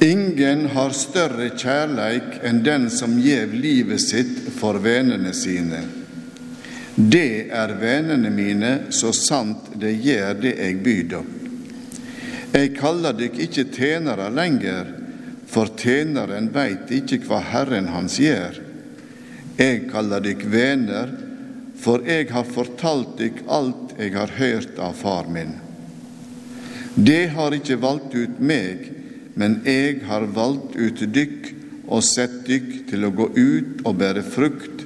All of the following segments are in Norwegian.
Ingen har større kjærleik enn den som gjev livet sitt for vennene sine. Det er vennene mine, så sant det gjør det eg byr dykk. Eg kaller dykk ikkje tjenere lenger, for tjeneren veit ikkje hva Herren hans gjør. Eg kaller dykk venner, for eg har fortalt dykk alt eg har hørt av far min. Det har ikkje valgt ut meg, men eg har valgt ut dykk og sett dykk til å gå ut og bære frukt,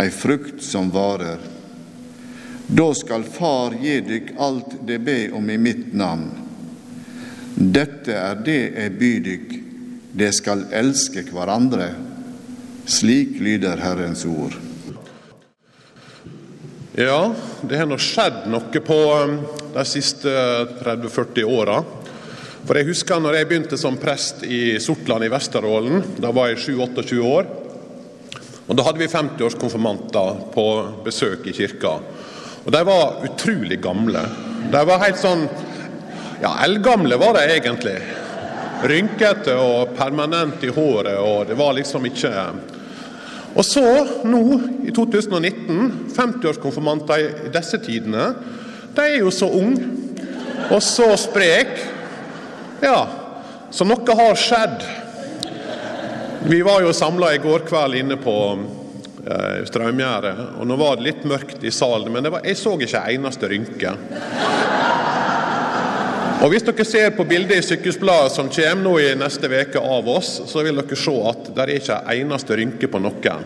ei frukt som varer. Da skal Far gi dykk alt det ber om i mitt navn. Dette er det jeg byr dykk, det skal elske hverandre. Slik lyder Herrens ord. Ja, det har nå skjedd noe på um, de siste 30-40 åra. For jeg husker når jeg begynte som prest i Sortland i Vesterålen. Da var jeg 7-28 år. Og Da hadde vi 50-årskonfirmanter på besøk i kirka. Og De var utrolig gamle. De var helt sånn Ja, eldgamle var de egentlig. Rynkete og permanent i håret, og det var liksom ikke Og så, nå i 2019, 50-årskonfirmanter i disse tidene, de er jo så unge og så sprek ja, så noe har skjedd. Vi var jo samla i går kveld inne på eh, og nå var det litt mørkt i salen, men var, jeg så ikke en eneste rynke. Og Hvis dere ser på bildet i Sykehusbladet som kommer nå i neste uke av oss, så vil dere se at det er ikke en eneste rynke på noen.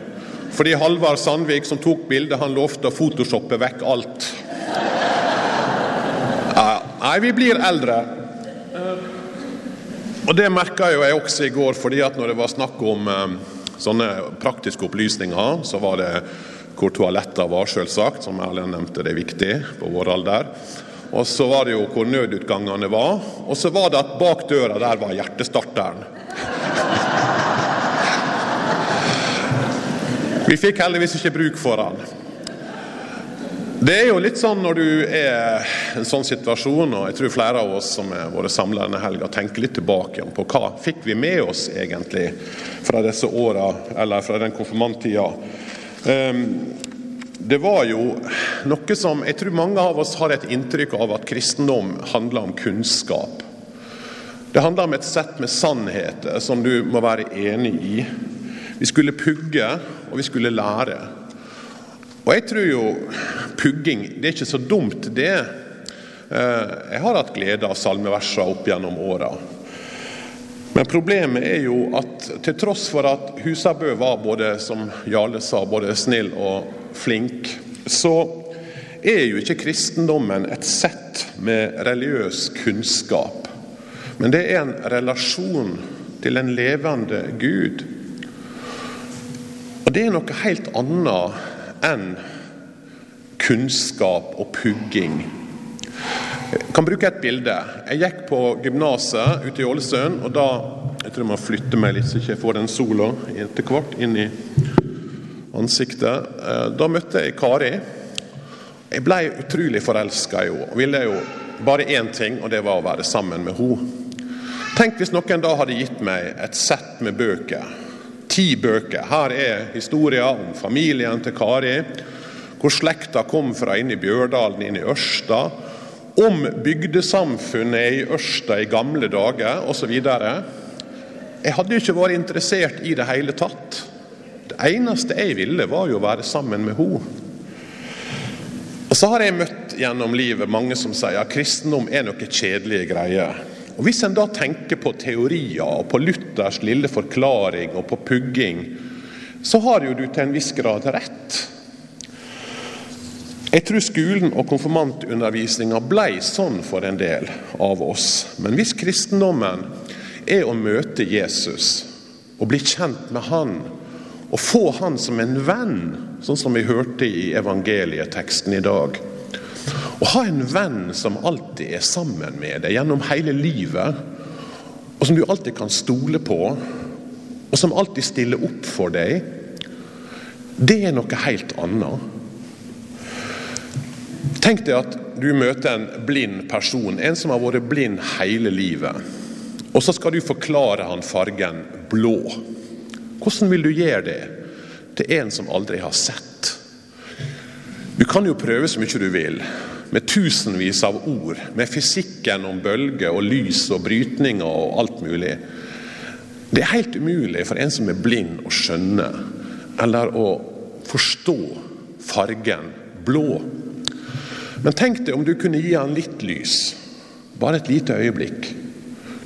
Fordi Halvard Sandvik som tok bildet, han lovte å photoshoppe vekk alt. Nei, vi blir eldre. Og Det merka jeg også i går, fordi at når det var snakk om eh, sånne praktiske opplysninger, så var det hvor toaletter var, selvsagt, som Erlend nevnte, det er viktig på vår alder. Og så var det jo hvor nødutgangene var, og så var det at bak døra der var hjertestarteren. Vi fikk heldigvis ikke bruk for den. Det er jo litt sånn når du er i en sånn situasjon, og jeg tror flere av oss som er våre samla denne helga, tenker litt tilbake på hva fikk vi med oss egentlig fra disse åra, eller fra den konfirmanttida. Um, det var jo noe som Jeg tror mange av oss har et inntrykk av at kristendom handler om kunnskap. Det handler om et sett med sannheter som du må være enig i. Vi skulle pugge, og vi skulle lære. Og jeg tror jo pugging det er ikke så dumt, det. Eh, jeg har hatt glede av salmeversa opp gjennom åra. Men problemet er jo at til tross for at Husabø var både, som Jarle sa, både snill og flink, så er jo ikke kristendommen et sett med religiøs kunnskap. Men det er en relasjon til en levende Gud. Og det er noe helt annet enn kunnskap og pugging. Jeg kan bruke et bilde. Jeg gikk på gymnaset ute i Ålesund, og da Jeg tror jeg må flytte meg litt så jeg ikke får den sola etter hvert inn i ansiktet. Eh, da møtte jeg Kari. Jeg ble utrolig forelska i henne. Og ville jo bare én ting, og det var å være sammen med henne. Tenk hvis noen da hadde gitt meg et sett med bøker ti bøker. Her er historien om familien til Kari, hvor slekta kom fra inn i Bjørdalen, inn i Ørsta. Om bygdesamfunnet i Ørsta i gamle dager osv. Jeg hadde jo ikke vært interessert i det hele tatt. Det eneste jeg ville, var jo å være sammen med henne. Og Så har jeg møtt gjennom livet mange som sier at kristendom er noe kjedelige greier. Og Hvis en da tenker på teorier og på Luthers lille forklaring og på pugging, så har jo du til en viss grad rett. Jeg tror skolen og konfirmantundervisninga ble sånn for en del av oss. Men hvis kristendommen er å møte Jesus og bli kjent med han, og få han som en venn, sånn som vi hørte i evangelieteksten i dag, å ha en venn som alltid er sammen med deg gjennom hele livet, og som du alltid kan stole på, og som alltid stiller opp for deg, det er noe helt annet. Tenk deg at du møter en blind person, en som har vært blind hele livet. Og så skal du forklare han fargen blå. Hvordan vil du gjøre det til en som aldri har sett? Du kan jo prøve så mye du vil, med tusenvis av ord, med fysikken om bølger og lys og brytninger og alt mulig. Det er helt umulig for en som er blind, å skjønne eller å forstå fargen blå. Men tenk deg om du kunne gi han litt lys, bare et lite øyeblikk.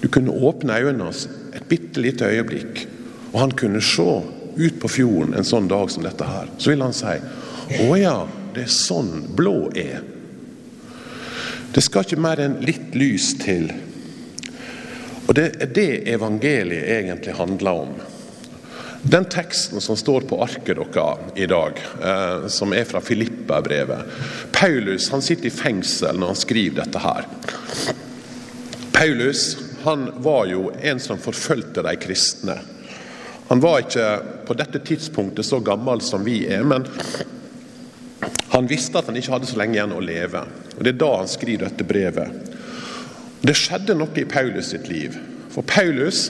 Du kunne åpne øynene hans et bitte lite øyeblikk, og han kunne se ut på fjorden en sånn dag som dette her. Så vil han si å ja, det er sånn blå er. Det skal ikke mer enn litt lys til. Og Det er det evangeliet egentlig handler om. Den teksten som står på arket deres i dag, eh, som er fra Filippa-brevet Paulus han sitter i fengsel når han skriver dette her. Paulus han var jo en som forfulgte de kristne. Han var ikke på dette tidspunktet så gammel som vi er, men han visste at han ikke hadde så lenge igjen å leve. Og Det er da han skriver dette brevet. Det skjedde noe i Paulus sitt liv. For Paulus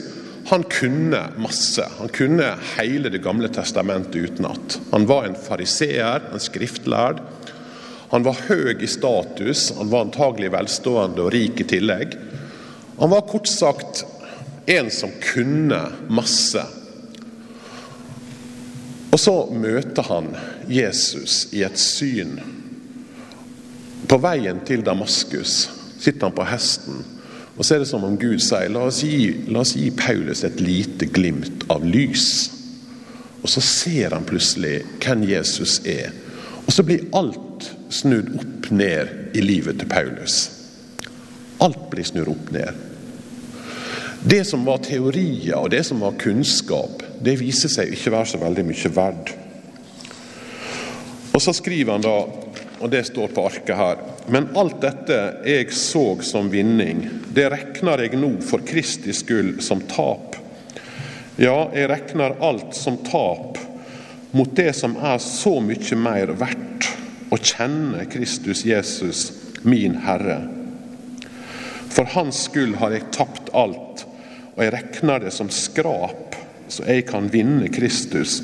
han kunne masse. Han kunne hele Det gamle testamentet utenat. Han var en fariseer, en skriftlærd. Han var høy i status, han var antagelig velstående og rik i tillegg. Han var kort sagt en som kunne masse. Og så møter han Jesus i et syn. På veien til Damaskus sitter han på hesten, og så er det som om Gud sier la oss gi, la oss gi Paulus et lite glimt av lys. Og så ser han plutselig hvem Jesus er. Og så blir alt snudd opp ned i livet til Paulus. Alt blir snudd opp ned. Det som var teorier og det som var kunnskap, det viser seg ikke være så veldig mye verd. Og så skriver han da, og det står på arket her Men alt dette jeg så som vinning, det regner jeg nå for Kristi skyld som tap. Ja, jeg regner alt som tap mot det som er så mye mer verdt, å kjenne Kristus Jesus, min Herre. For Hans skyld har jeg tapt alt, og jeg regner det som skrap så jeg kan vinne Kristus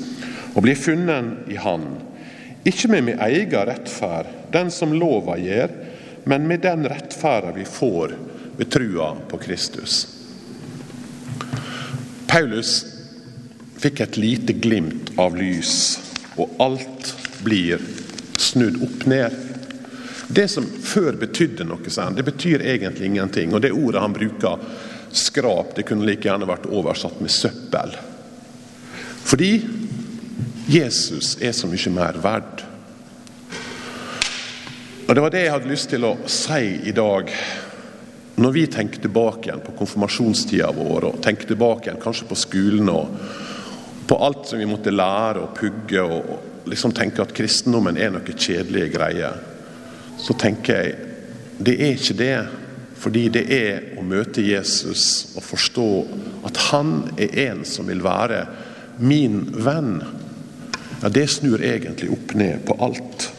og bli funnet i Han. Ikke med min egen rettferd, den som lova gjør, men med den rettferda vi får ved trua på Kristus. Paulus fikk et lite glimt av lys, og alt blir snudd opp ned. Det som før betydde noe, det betyr egentlig ingenting. Og det ordet han bruker, skrap, det kunne like gjerne vært oversatt med søppel. Fordi Jesus er så mye mer verd. Og Det var det jeg hadde lyst til å si i dag. Når vi tenker tilbake igjen på konfirmasjonstida vår, og tenker tilbake igjen kanskje på skolen og på alt som vi måtte lære og pugge, og liksom tenke at kristendommen er noe kjedelige greier, så tenker jeg det er ikke det. Fordi det er å møte Jesus og forstå at han er en som vil være min venn, ja, det snur egentlig opp ned på alt.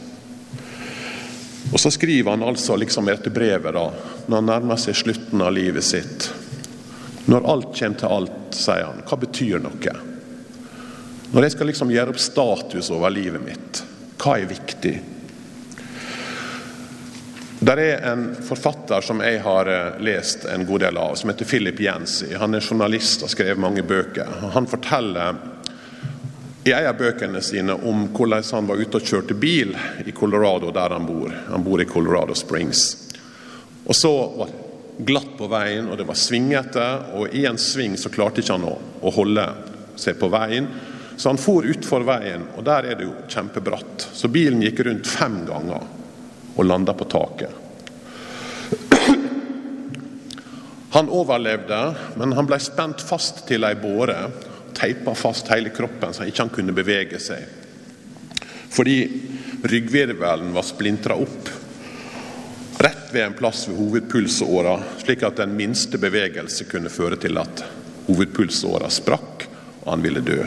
Og Så skriver han altså liksom dette brevet, da, når han nærmer seg slutten av livet sitt. Når alt kommer til alt, sier han, hva betyr noe? Når jeg skal liksom gjøre opp status over livet mitt, hva er viktig? Der er en forfatter som jeg har eh, lest en god del av, som heter Philip Jensi. Han er journalist og har skrevet mange bøker. Han forteller i en av bøkene sine om hvordan han var ute og kjørte bil i Colorado, der han bor. Han bor i Colorado Springs. Og Så var det glatt på veien, og det var svingete. og I en sving så klarte ikke han å, å holde seg på veien. Så han for utfor veien, og der er det jo kjempebratt. Så bilen gikk rundt fem ganger og landa på taket. Han overlevde, men han ble spent fast til ei båre. Teipa fast hele kroppen så han ikke kunne bevege seg. Fordi ryggvirvelen var splintra opp rett ved en plass ved hovedpulsåra, slik at den minste bevegelse kunne føre til at hovedpulsåra sprakk, og han ville dø.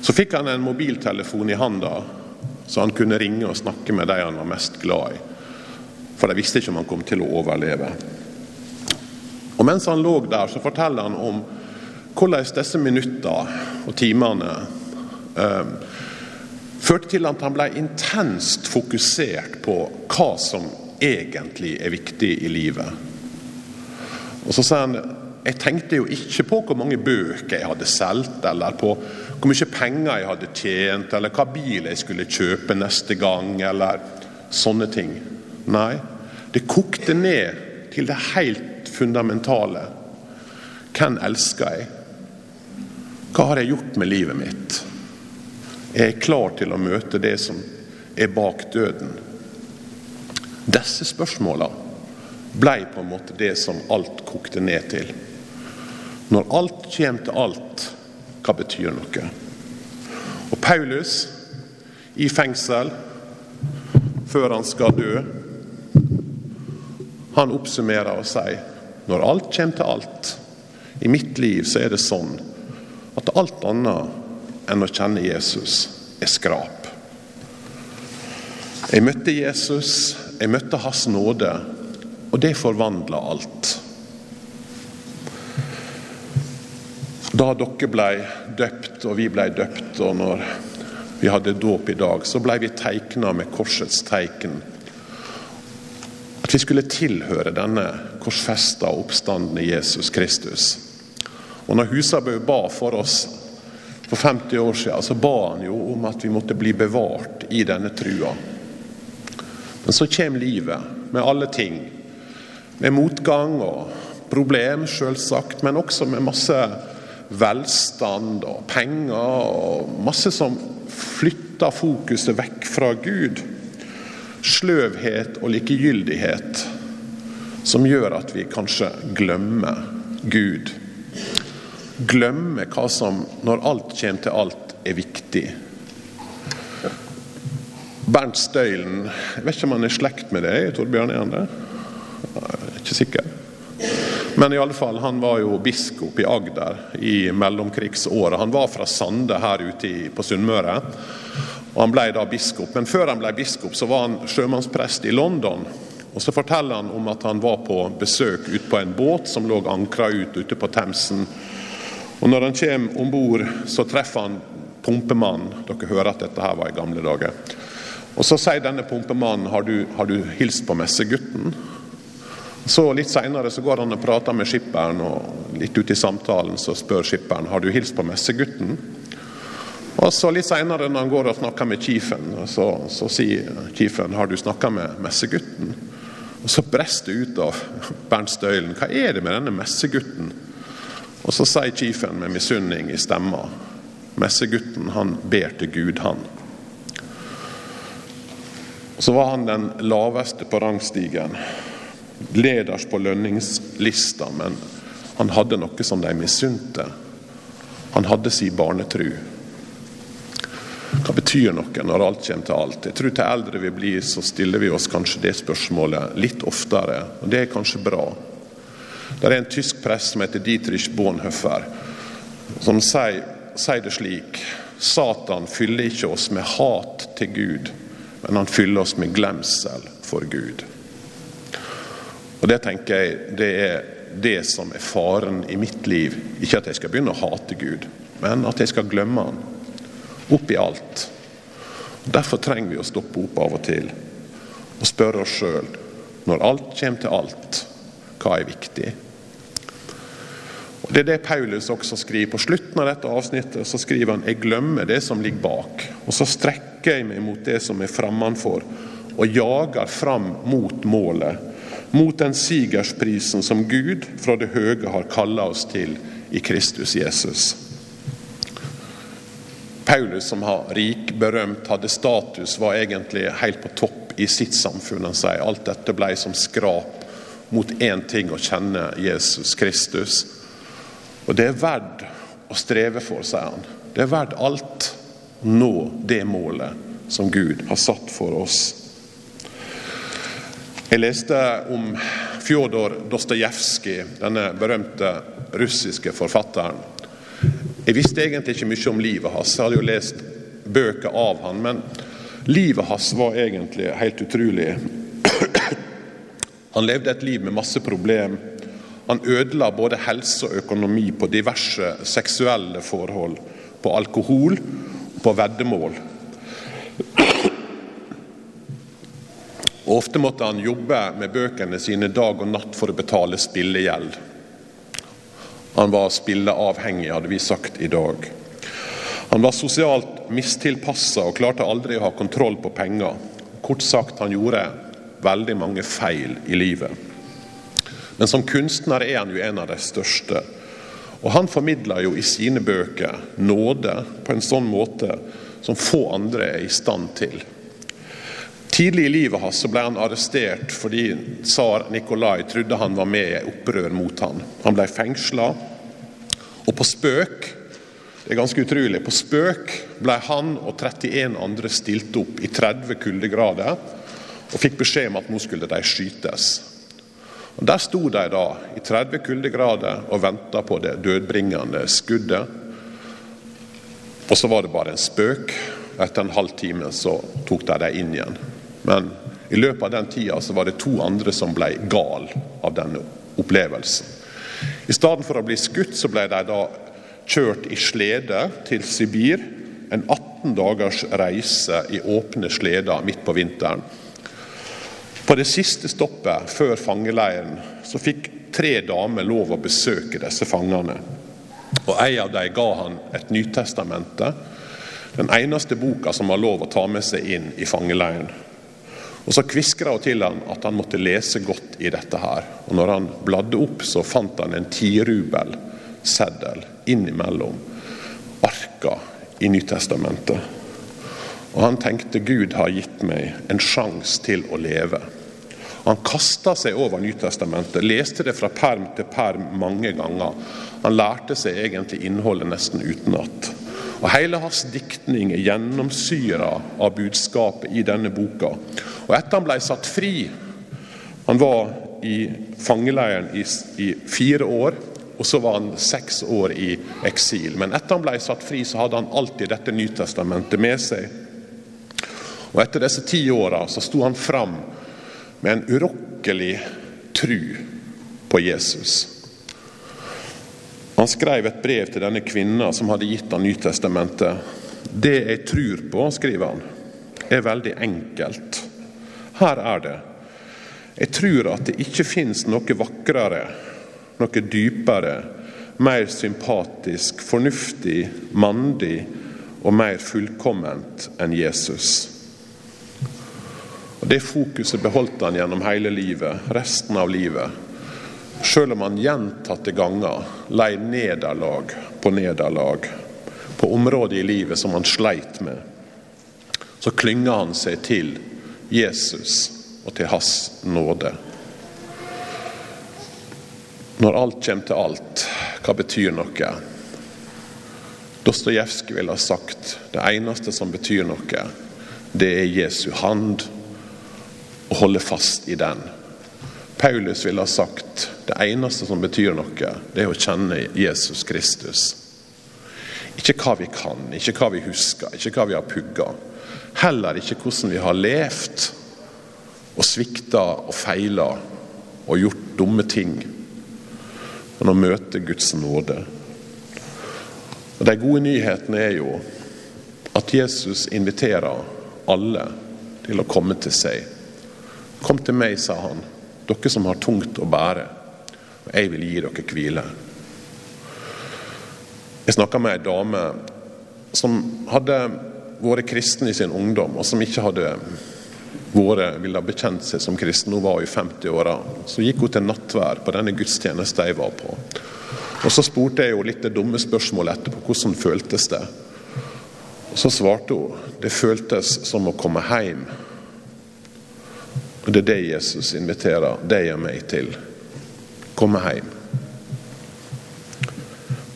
Så fikk han en mobiltelefon i handa så han kunne ringe og snakke med de han var mest glad i. For de visste ikke om han kom til å overleve. Og Mens han lå der, så forteller han om hvordan disse minuttene og timene eh, førte til at han ble intenst fokusert på hva som egentlig er viktig i livet. Og så sier han jeg tenkte jo ikke på hvor mange bøker jeg hadde solgt, eller på hvor mye penger jeg hadde tjent, eller hva bil jeg skulle kjøpe neste gang, eller sånne ting. Nei, det kokte ned til det helt fundamentale. Hvem elsker jeg? Hva har jeg gjort med livet mitt? Er jeg klar til å møte det som er bak døden? Disse spørsmåla blei på en måte det som alt kokte ned til. Når alt kommer til alt, hva betyr noe? Og Paulus i fengsel før han skal dø, han oppsummerer og sier når alt kommer til alt, i mitt liv så er det sånn at alt annet enn å kjenne Jesus er skrap. Jeg møtte Jesus, jeg møtte Hans nåde, og det forvandla alt. Da dere ble døpt, og vi ble døpt, og når vi hadde dåp i dag, så ble vi teikna med korsets teiken. At vi skulle tilhøre denne korsfesta og oppstandende Jesus Kristus. Og når Husabø ba for oss for 50 år siden, så ba han jo om at vi måtte bli bevart i denne trua. Men så kommer livet med alle ting. Med motgang og problem, selvsagt, men også med masse velstand og penger og masse som flytter fokuset vekk fra Gud. Sløvhet og likegyldighet som gjør at vi kanskje glemmer Gud. Glemmer hva som, når alt kommer til alt, er viktig. Bernt Støylen Jeg vet ikke om han er i slekt med deg, Torbjørn? Er han det? Jeg er ikke sikker. Men i alle fall, han var jo biskop i Agder i mellomkrigsåret. Han var fra Sande her ute på Sunnmøre. og Han ble da biskop. Men før han ble biskop, så var han sjømannsprest i London. Og Så forteller han om at han var på besøk ute på en båt som lå ankra ut ute på Themsen. Og Når han kommer om bord, så treffer han pumpemannen. Dere hører at dette her var i gamle dager. Og Så sier denne pumpemannen har du, har du hilst på messegutten? Så Litt seinere går han og prater med skipperen, og litt ute i samtalen så spør skipperen har du hilst på messegutten. Og så Litt seinere når han går og snakker med kiefen, så, så sier kiefen har du snakka med messegutten. Og Så brester det ut av Bernt Støylen hva er det med denne messegutten? Og Så sier kiefen med misunning i stemma messegutten han ber til Gud, han. Så var han den laveste på rangstigen, leders på lønningslista, men han hadde noe som de misunte. Han hadde si barnetru. Hva betyr noe når alt kommer til alt? Jeg tror Til eldre vi blir, så stiller vi oss kanskje det spørsmålet litt oftere, og det er kanskje bra. Det er en tysk prest som heter Dietrich Bonhoeffer, som sier, sier det slik Satan fyller ikke oss med hat til Gud, men han fyller oss med glemsel for Gud. Og Det tenker jeg det er det som er faren i mitt liv. Ikke at jeg skal begynne å hate Gud, men at jeg skal glemme Han oppi alt. Derfor trenger vi å stoppe opp av og til og spørre oss sjøl, når alt kommer til alt, hva er viktig? Og Det er det Paulus også skriver. På slutten av dette avsnittet så skriver han jeg glemmer det som ligger bak, og så strekker jeg meg mot det som er frammanfor, og jager fram mot målet, mot den sigersprisen som Gud fra det høye har kalla oss til i Kristus Jesus. Paulus, som har rik, berømt, hadde status, var egentlig helt på topp i sitt samfunn. Han sier alt dette ble som skrap mot én ting, å kjenne Jesus Kristus. Og det er verdt å streve for, sier han. Det er verdt alt å nå det målet som Gud har satt for oss. Jeg leste om Fjodor Dostojevskij, denne berømte russiske forfatteren. Jeg visste egentlig ikke mye om livet hans, jeg hadde jo lest bøker av han, men livet hans var egentlig helt utrolig. Han levde et liv med masse problem. Han ødela både helse og økonomi på diverse seksuelle forhold, på alkohol på veddemål. Og Ofte måtte han jobbe med bøkene sine dag og natt for å betale spillegjeld. Han var spilleavhengig, hadde vi sagt i dag. Han var sosialt mistilpassa og klarte aldri å ha kontroll på penger. Kort sagt, han gjorde veldig mange feil i livet. Men som kunstner er han jo en av de største. Og han formidler jo i sine bøker nåde på en sånn måte som få andre er i stand til. Tidlig i livet hans ble han arrestert fordi tsar Nikolai trodde han var med i opprør mot han. Han ble fengsla, og på spøk det er ganske utrolig, på spøk ble han og 31 andre stilt opp i 30 kuldegrader og fikk beskjed om at nå skulle de skytes. Og Der sto de da i 30 kuldegrader og venta på det dødbringende skuddet. Og så var det bare en spøk. Etter en halv time så tok de dem inn igjen. Men i løpet av den tida så var det to andre som ble gal av denne opplevelsen. I stedet for å bli skutt, så ble de da kjørt i slede til Sibir. En 18 dagers reise i åpne sleder midt på vinteren. På det siste stoppet før fangeleiren så fikk tre damer lov å besøke disse fangene. Og En av dem ga han et Nytestamente, den eneste boka som var lov å ta med seg inn i fangeleiren. Og Så kviskra hun til han at han måtte lese godt i dette. her. Og når han bladde opp, så fant han en tirubel-seddel innimellom arka i Nytestamentet. Og han tenkte Gud har gitt meg en sjanse til å leve. Han kasta seg over Nytestamentet, leste det fra perm til perm mange ganger. Han lærte seg egentlig innholdet nesten utenat. Og Hele hans diktning er gjennomsyra av budskapet i denne boka. Og etter han ble satt fri Han var i fangeleiren i, i fire år, og så var han seks år i eksil. Men etter han ble satt fri, så hadde han alltid dette Nytestamentet med seg. Og etter disse ti åra sto han fram med en urokkelig tru på Jesus. Han skrev et brev til denne kvinna som hadde gitt han Nytestamentet. Det jeg tror på, skriver han, er veldig enkelt. Her er det. Jeg tror at det ikke fins noe vakrere, noe dypere, mer sympatisk, fornuftig, mandig og mer fullkomment enn Jesus. Og Det fokuset beholdt han gjennom hele livet, resten av livet. Selv om han gjentatte ganger lei nederlag på nederlag på områder i livet som han sleit med, så klynga han seg til Jesus og til hans nåde. Når alt kommer til alt, hva betyr noe? Dostojevskij ville ha sagt det eneste som betyr noe, det er Jesu hand, og holde fast i den. Paulus ville ha sagt det eneste som betyr noe, det er å kjenne Jesus Kristus. Ikke hva vi kan, ikke hva vi husker, ikke hva vi har pugga. Heller ikke hvordan vi har levd og svikta og feila og gjort dumme ting. Men å møte Guds nåde. Og De gode nyhetene er jo at Jesus inviterer alle til å komme til seg. Kom til meg, sa han, dere som har tungt å bære, jeg vil gi dere hvile. Jeg snakka med ei dame som hadde vært kristen i sin ungdom, og som ikke hadde vært, ville ha bekjent seg som kristen. Hun var i 50-åra. Så gikk hun til nattvær på denne gudstjenesten jeg var på. Og Så spurte jeg jo litt det dumme spørsmålet etterpå. Hvordan føltes det? Og Så svarte hun det føltes som å komme hjem. Og Det er det Jesus inviterer deg og meg til. Komme hjem.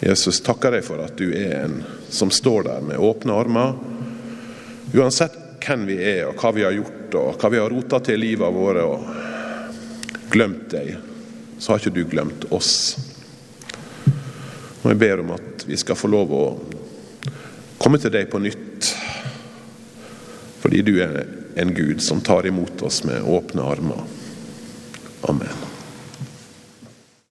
Jesus takker deg for at du er en som står der med åpne armer Uansett hvem vi er, og hva vi har gjort, og hva vi har rota til i livet vårt og glemt deg, så har ikke du glemt oss. Og Jeg ber om at vi skal få lov å komme til deg på nytt, fordi du er en Gud som tar imot oss med åpne armer. Amen.